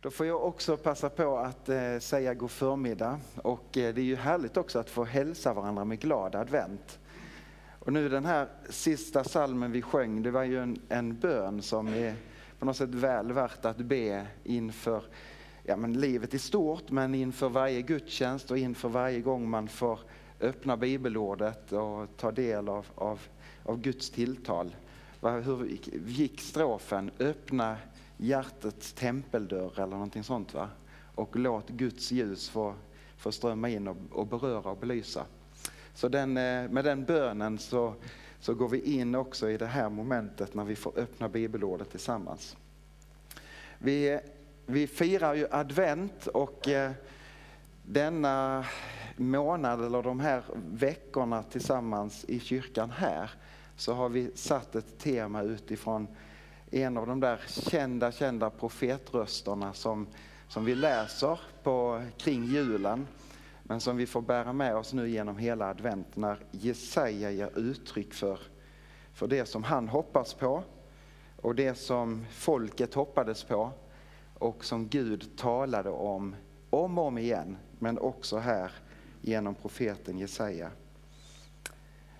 Då får jag också passa på att eh, säga god förmiddag och eh, det är ju härligt också att få hälsa varandra med glad advent. Och nu den här sista salmen vi sjöng, det var ju en, en bön som är på något sätt väl värt att be inför ja, men livet i stort, men inför varje gudstjänst och inför varje gång man får öppna bibelordet och ta del av, av, av Guds tilltal. Hur gick strofen? Öppna hjärtets tempeldörr eller någonting sånt. Va? Och låt Guds ljus få, få strömma in och, och beröra och belysa. Så den, eh, med den bönen så, så går vi in också i det här momentet när vi får öppna bibelordet tillsammans. Vi, vi firar ju advent och eh, denna månad eller de här veckorna tillsammans i kyrkan här så har vi satt ett tema utifrån en av de där kända, kända profetrösterna som, som vi läser på, kring julen, men som vi får bära med oss nu genom hela advent när Jesaja ger uttryck för, för det som han hoppas på och det som folket hoppades på och som Gud talade om om och om igen, men också här genom profeten Jesaja.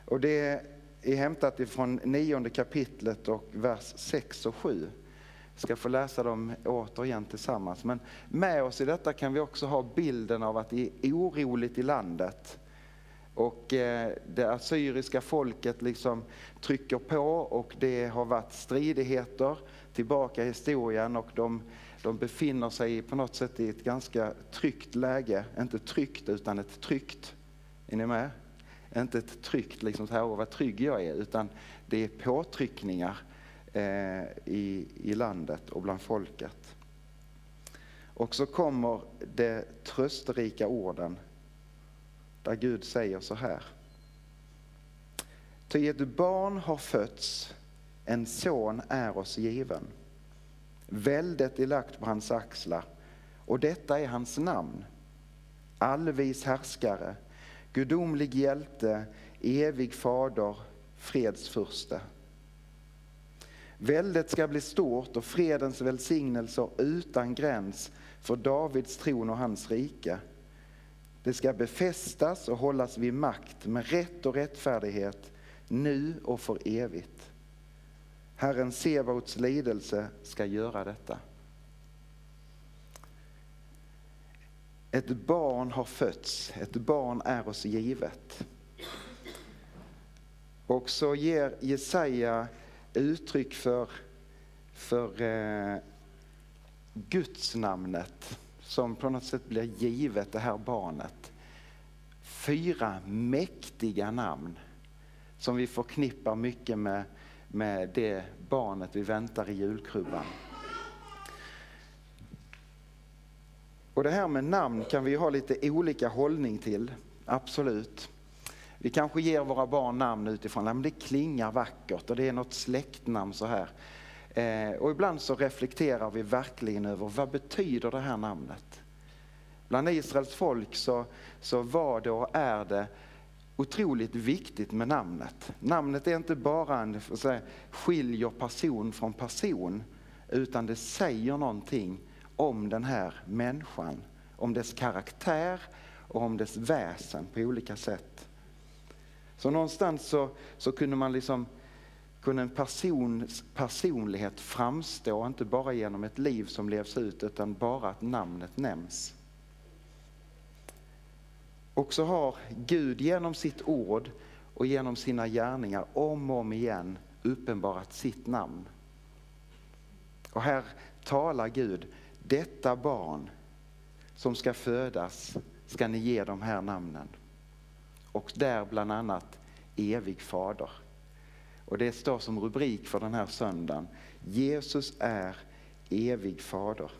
Och det är hämtat ifrån nionde kapitlet och vers 6 och 7. Jag ska få läsa dem återigen tillsammans. Men med oss i detta kan vi också ha bilden av att det är oroligt i landet. Och eh, det assyriska folket liksom trycker på och det har varit stridigheter tillbaka i historien och de, de befinner sig på något sätt i ett ganska tryggt läge. Inte tryggt utan ett tryggt. Är ni med? Inte ett tryckt, liksom så här, vad trygg jag är, utan det är påtryckningar eh, i, i landet och bland folket. Och så kommer det trösterika orden där Gud säger så här. Ty ett barn har fötts, en son är oss given. Väldet är lagt på hans axlar och detta är hans namn. Allvis härskare, gudomlig hjälte, evig fader, fredsfurste. Väldet ska bli stort och fredens välsignelser utan gräns för Davids tron och hans rike. Det ska befästas och hållas vid makt med rätt och rättfärdighet nu och för evigt. Herren Sebaots lidelse ska göra detta. Ett barn har fötts, ett barn är oss givet. Och så ger Jesaja uttryck för, för eh, Guds namnet som på något sätt blir givet det här barnet. Fyra mäktiga namn som vi förknippar mycket med, med det barnet vi väntar i julkrubban. Och det här med namn kan vi ha lite olika hållning till, absolut. Vi kanske ger våra barn namn utifrån, men det klingar vackert och det är något släktnamn så här. Eh, och ibland så reflekterar vi verkligen över vad betyder det här namnet? Bland Israels folk så, så var det och är det otroligt viktigt med namnet. Namnet är inte bara en, säga, skiljer person från person, utan det säger någonting om den här människan, om dess karaktär och om dess väsen på olika sätt. Så någonstans så, så kunde man liksom kunde en persons personlighet framstå inte bara genom ett liv som levs ut utan bara att namnet nämns. Och så har Gud genom sitt ord och genom sina gärningar om och om igen uppenbarat sitt namn. Och här talar Gud detta barn som ska födas ska ni ge de här namnen. Och där bland annat evig fader. Och det står som rubrik för den här söndagen. Jesus är evig fader.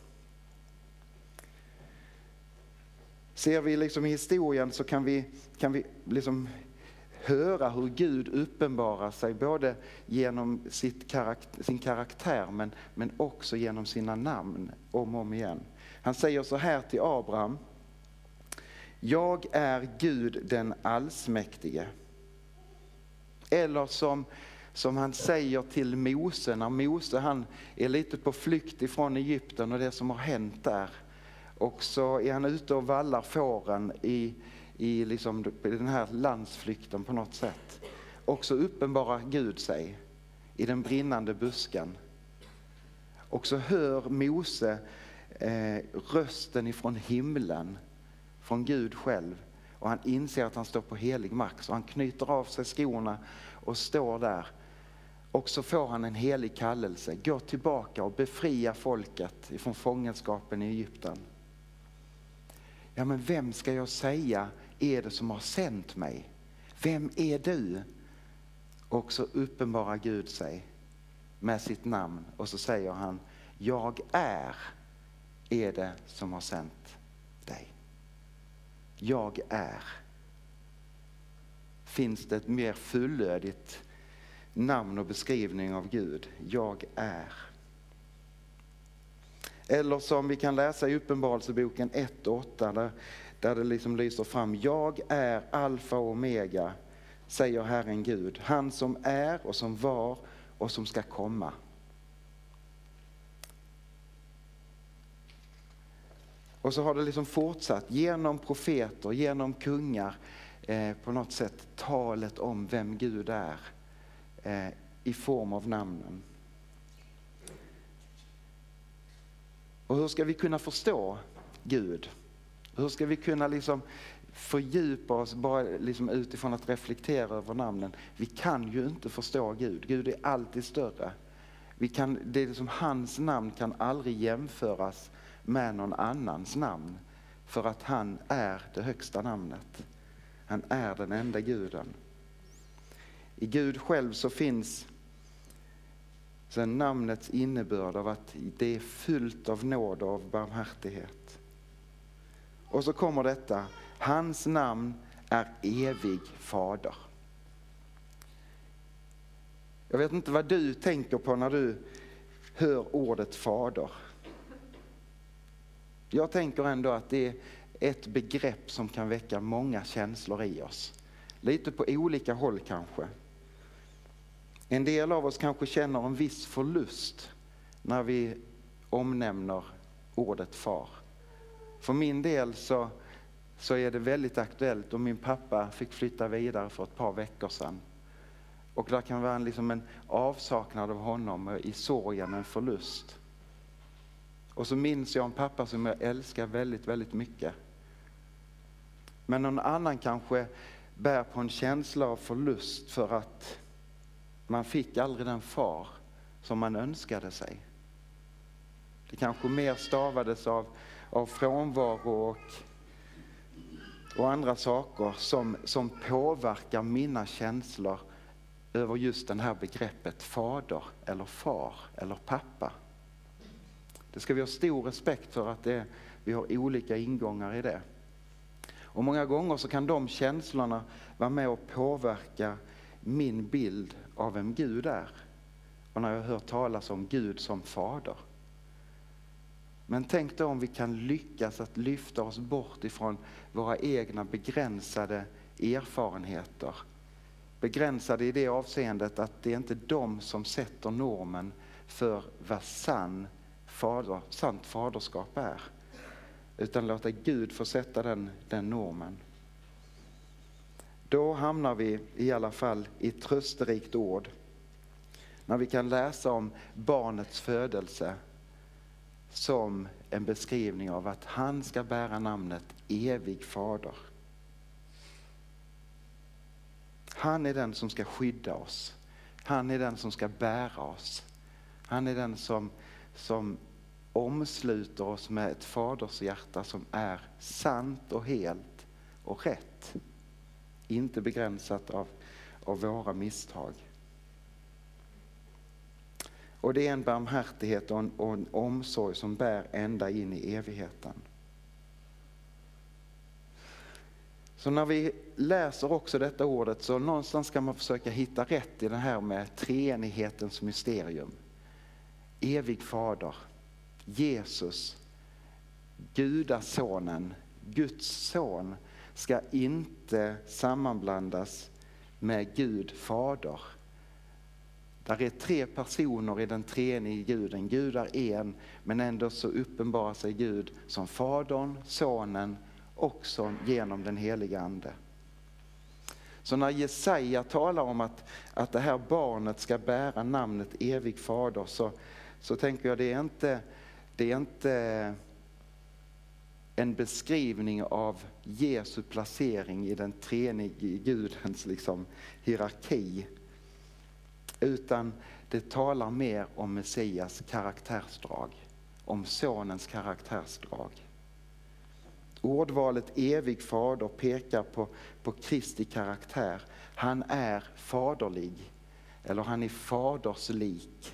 Ser vi liksom i historien så kan vi, kan vi liksom höra hur Gud uppenbarar sig både genom sitt karaktär, sin karaktär men, men också genom sina namn om och om igen. Han säger så här till Abraham. Jag är Gud den allsmäktige. Eller som, som han säger till Mose när Mose han är lite på flykt ifrån Egypten och det som har hänt där. Och så är han ute och vallar fåren i, i liksom den här landsflykten på något sätt. Och så uppenbarar Gud sig i den brinnande busken. Och så hör Mose eh, rösten ifrån himlen, från Gud själv. Och han inser att han står på helig mark så han knyter av sig skorna och står där. Och så får han en helig kallelse, gå tillbaka och befria folket ifrån fångenskapen i Egypten. Ja men vem ska jag säga är det som har sänt mig? Vem är du? Och så uppenbarar Gud sig med sitt namn och så säger han, jag är, är det som har sänt dig. Jag är. Finns det ett mer fullödigt namn och beskrivning av Gud? Jag är. Eller som vi kan läsa i Uppenbarelseboken 1 och 8 där, där det liksom lyser fram. Jag är alfa och omega, säger Herren Gud. Han som är och som var och som ska komma. Och så har det liksom fortsatt genom profeter, genom kungar, eh, på något sätt talet om vem Gud är eh, i form av namnen. Och hur ska vi kunna förstå Gud? Hur ska vi kunna liksom fördjupa oss bara liksom utifrån att reflektera över namnen? Vi kan ju inte förstå Gud. Gud är alltid större. Vi kan, det är liksom, hans namn kan aldrig jämföras med någon annans namn. För att han är det högsta namnet. Han är den enda guden. I Gud själv så finns sen namnets innebörd av att det är fyllt av nåd och av barmhärtighet. Och så kommer detta, hans namn är evig fader. Jag vet inte vad du tänker på när du hör ordet fader. Jag tänker ändå att det är ett begrepp som kan väcka många känslor i oss. Lite på olika håll kanske. En del av oss kanske känner en viss förlust när vi omnämner ordet far. För min del så, så är det väldigt aktuellt och min pappa fick flytta vidare för ett par veckor sedan. Och där kan vara liksom en avsaknad av honom i sorgen, en förlust. Och så minns jag en pappa som jag älskar väldigt, väldigt mycket. Men någon annan kanske bär på en känsla av förlust för att man fick aldrig den far som man önskade sig. Det kanske mer stavades av, av frånvaro och, och andra saker som, som påverkar mina känslor över just det här begreppet fader eller far eller pappa. Det ska vi ha stor respekt för att det, vi har olika ingångar i det. Och många gånger så kan de känslorna vara med och påverka min bild av vem Gud är. Och när jag hör talas om Gud som fader. Men tänk då om vi kan lyckas att lyfta oss bort ifrån våra egna begränsade erfarenheter. Begränsade i det avseendet att det är inte de som sätter normen för vad sann fader, sant faderskap är. Utan låta Gud få sätta den, den normen. Då hamnar vi i alla fall i ett trösterikt ord. När vi kan läsa om barnets födelse som en beskrivning av att han ska bära namnet evig fader. Han är den som ska skydda oss. Han är den som ska bära oss. Han är den som, som omsluter oss med ett fadershjärta som är sant och helt och rätt. Inte begränsat av, av våra misstag. Och det är en barmhärtighet och en, och en omsorg som bär ända in i evigheten. Så när vi läser också detta ordet så någonstans ska man försöka hitta rätt i det här med treenighetens mysterium. Evig fader, Jesus, Gudasonen, Guds son, ska inte sammanblandas med Gud fader. Där är tre personer i den treenige guden. Gud är en, men ändå så uppenbarar sig Gud som Fadern, Sonen och som genom den helige Ande. Så när Jesaja talar om att, att det här barnet ska bära namnet evig fader så, så tänker jag det är inte, det är inte en beskrivning av Jesu placering i den treenige Gudens liksom, hierarki. Utan det talar mer om Messias karaktärsdrag, om sonens karaktärsdrag. Ordvalet evig fader pekar på, på Kristi karaktär. Han är faderlig, eller han är faderslik.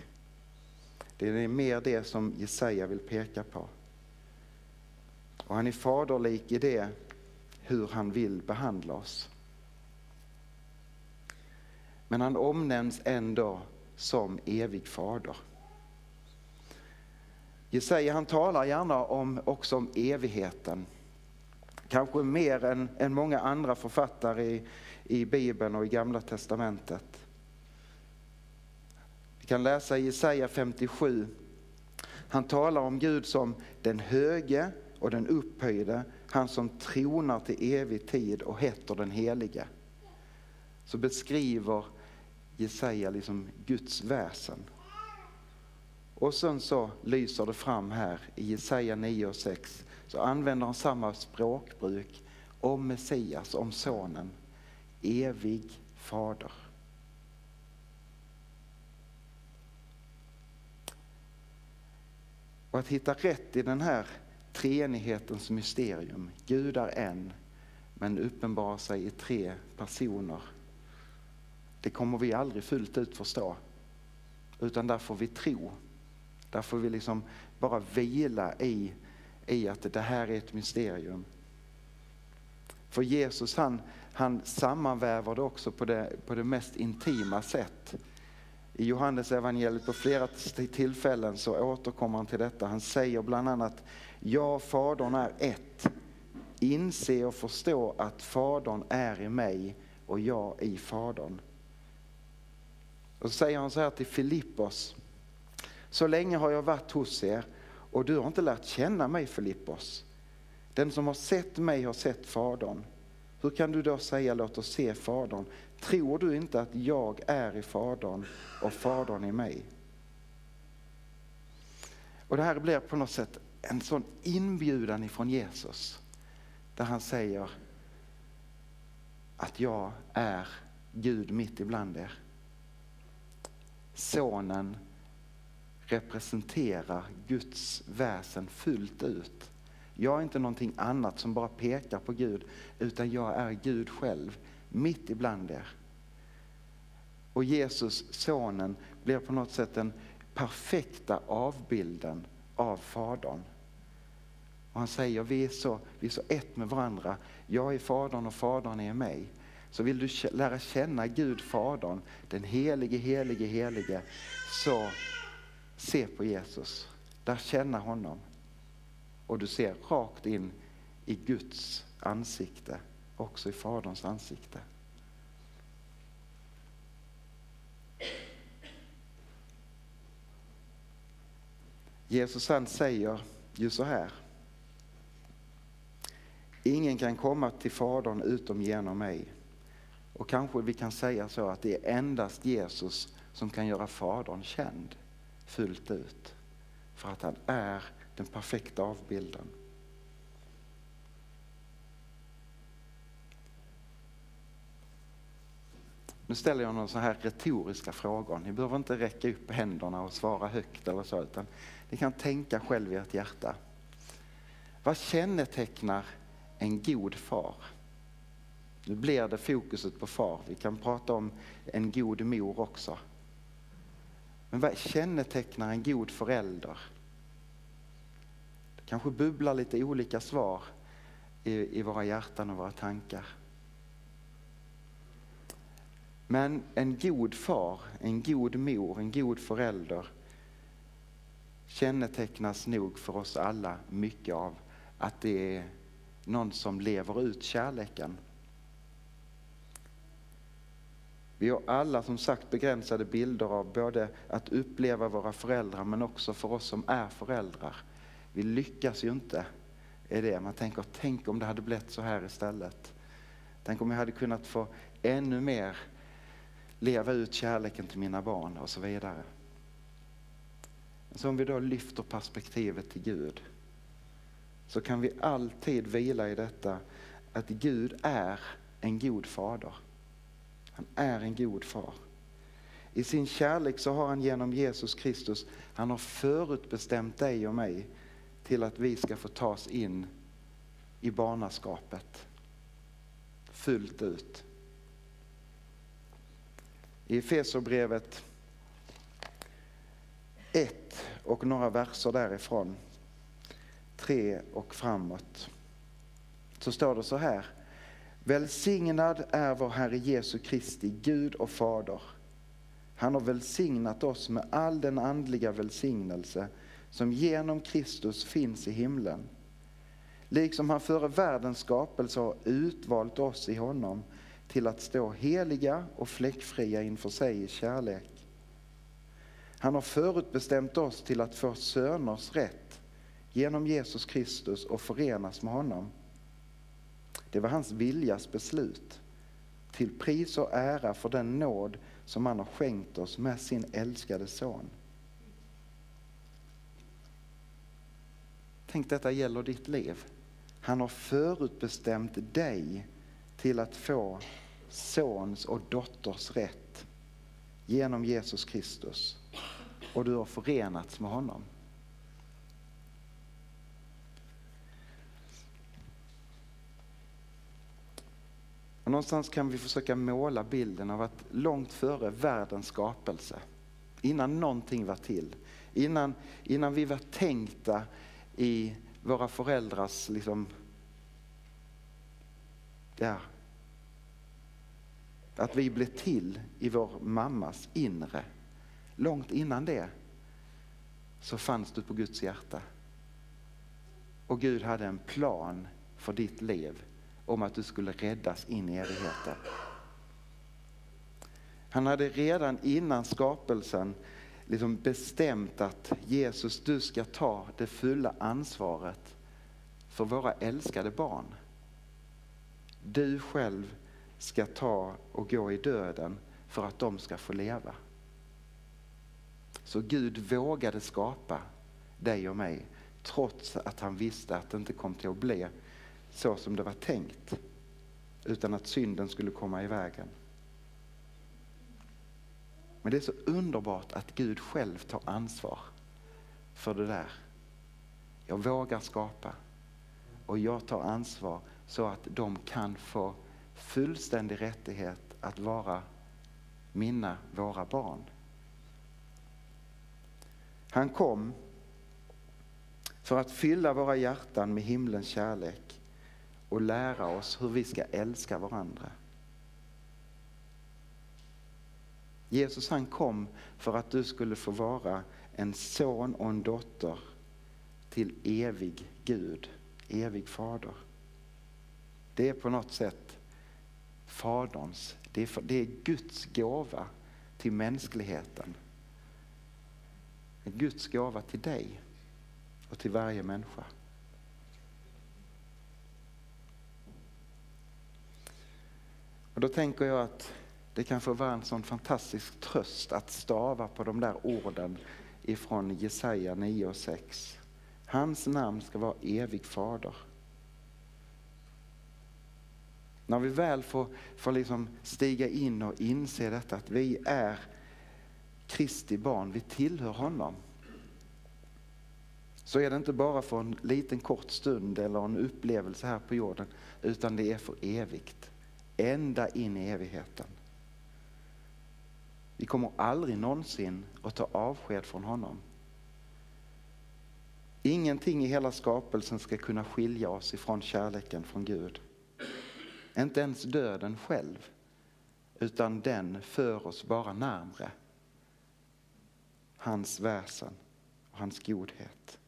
Det är mer det som Jesaja vill peka på. Och han är faderlik i det hur han vill behandla oss. Men han omnämns ändå som evig fader. Jesaja han talar gärna om, också om evigheten. Kanske mer än, än många andra författare i, i Bibeln och i Gamla Testamentet. Vi kan läsa i Jesaja 57. Han talar om Gud som den höge och den upphöjde, han som tronar till evig tid och heter den helige. Så beskriver Jesaja liksom Guds väsen. Och sen så lyser det fram här i Jesaja 9 och 6 så använder han samma språkbruk om Messias, om sonen. Evig fader. Och att hitta rätt i den här treenighetens mysterium. Gud är en, men uppenbarar sig i tre personer. Det kommer vi aldrig fullt ut förstå. Utan där får vi tro. Där får vi liksom bara vila i, i att det här är ett mysterium. För Jesus han, han sammanväver det också på det, på det mest intima sätt. I Johannes evangeliet på flera tillfällen så återkommer han till detta. Han säger bland annat jag Fadern är ett. Inse och förstå att Fadern är i mig och jag i Fadern. Och så säger han så här till Filippos. Så länge har jag varit hos er och du har inte lärt känna mig Filippos. Den som har sett mig har sett Fadern. Hur kan du då säga låt oss se Fadern? Tror du inte att jag är i Fadern och Fadern i mig? Och det här blir på något sätt en sån inbjudan ifrån Jesus. Där han säger att jag är Gud mitt ibland er. Sonen representerar Guds väsen fullt ut. Jag är inte någonting annat som bara pekar på Gud, utan jag är Gud själv, mitt ibland er. Och Jesus, sonen, blir på något sätt den perfekta avbilden av Fadern. Och han säger, vi är, så, vi är så ett med varandra. Jag är Fadern och Fadern är mig. Så vill du lära känna Gud Fadern, den helige, helige, helige, så se på Jesus. Där känna honom. Och du ser rakt in i Guds ansikte, också i Faderns ansikte. Jesus han säger ju så här. Ingen kan komma till Fadern utom genom mig. Och kanske vi kan säga så att det är endast Jesus som kan göra Fadern känd fullt ut. För att han är den perfekta avbilden. Nu ställer jag några så här retoriska frågor. Ni behöver inte räcka upp händerna och svara högt eller så, utan ni kan tänka själv i ert hjärta. Vad kännetecknar en god far? Nu blir det fokuset på far. Vi kan prata om en god mor också. Men vad kännetecknar en god förälder? Det kanske bubblar lite olika svar i, i våra hjärtan och våra tankar. Men en god far, en god mor, en god förälder kännetecknas nog för oss alla mycket av att det är någon som lever ut kärleken. Vi har alla som sagt begränsade bilder av både att uppleva våra föräldrar men också för oss som är föräldrar. Vi lyckas ju inte i det. Man tänker, tänk om det hade blivit så här istället. Tänk om jag hade kunnat få ännu mer leva ut kärleken till mina barn och så vidare. Så om vi då lyfter perspektivet till Gud så kan vi alltid vila i detta att Gud är en god fader. Han är en god far. I sin kärlek så har han genom Jesus Kristus, han har förutbestämt dig och mig till att vi ska få tas in i barnaskapet fullt ut. I Efeserbrevet 1 och några verser därifrån, 3 och framåt, så står det så här. Välsignad är vår Herre Jesu Kristi Gud och Fader. Han har välsignat oss med all den andliga välsignelse som genom Kristus finns i himlen. Liksom han före världens skapelse har utvalt oss i honom till att stå heliga och fläckfria inför sig i kärlek. Han har förutbestämt oss till att få söners rätt genom Jesus Kristus och förenas med honom. Det var hans viljas beslut till pris och ära för den nåd som han har skänkt oss med sin älskade son. Tänk detta gäller ditt liv. Han har förutbestämt dig till att få sons och dotters rätt genom Jesus Kristus och du har förenats med honom. Och någonstans kan vi försöka måla bilden av att långt före världens skapelse, innan någonting var till, innan, innan vi var tänkta i våra föräldrars liksom, ja, att vi blev till i vår mammas inre. Långt innan det så fanns du på Guds hjärta. Och Gud hade en plan för ditt liv om att du skulle räddas in i evigheten. Han hade redan innan skapelsen liksom bestämt att Jesus, du ska ta det fulla ansvaret för våra älskade barn. Du själv ska ta och gå i döden för att de ska få leva. Så Gud vågade skapa dig och mig trots att han visste att det inte kom till att bli så som det var tänkt utan att synden skulle komma i vägen. Men det är så underbart att Gud själv tar ansvar för det där. Jag vågar skapa och jag tar ansvar så att de kan få fullständig rättighet att vara mina, våra barn. Han kom för att fylla våra hjärtan med himlens kärlek och lära oss hur vi ska älska varandra. Jesus han kom för att du skulle få vara en son och en dotter till evig Gud, evig fader. Det är på något sätt Faderns, det är, det är Guds gåva till mänskligheten. Guds gåva till dig och till varje människa. Och då tänker jag att det kan få vara en sån fantastisk tröst att stava på de där orden ifrån Jesaja 9 och 6. Hans namn ska vara evig fader. När vi väl får, får liksom stiga in och inse detta att vi är Kristi barn, vi tillhör honom. Så är det inte bara för en liten kort stund eller en upplevelse här på jorden utan det är för evigt. Ända in i evigheten. Vi kommer aldrig någonsin att ta avsked från honom. Ingenting i hela skapelsen ska kunna skilja oss ifrån kärleken från Gud. Inte ens döden själv, utan den för oss bara närmre hans väsen och hans godhet.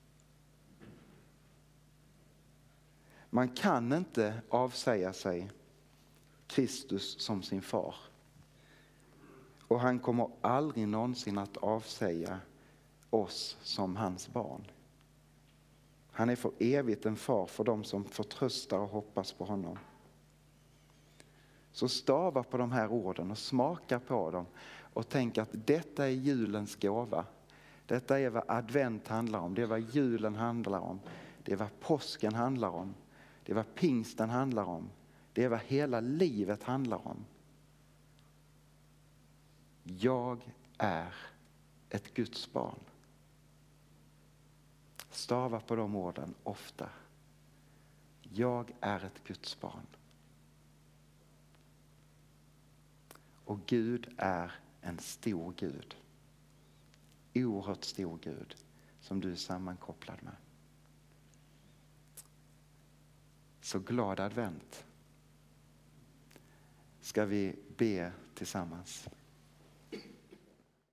Man kan inte avsäga sig Kristus som sin far. Och han kommer aldrig någonsin att avsäga oss som hans barn. Han är för evigt en far för dem som förtröstar och hoppas på honom. Så stava på de här orden och smaka på dem och tänk att detta är julens gåva. Detta är vad advent handlar om, det är vad julen handlar om, det är vad påsken handlar om, det är vad pingsten handlar om, det är vad hela livet handlar om. Jag är ett Guds barn. Stava på de orden ofta. Jag är ett Guds barn. Och Gud är en stor Gud. Oerhört stor Gud som du är sammankopplad med. Så glad advent. Ska vi be tillsammans.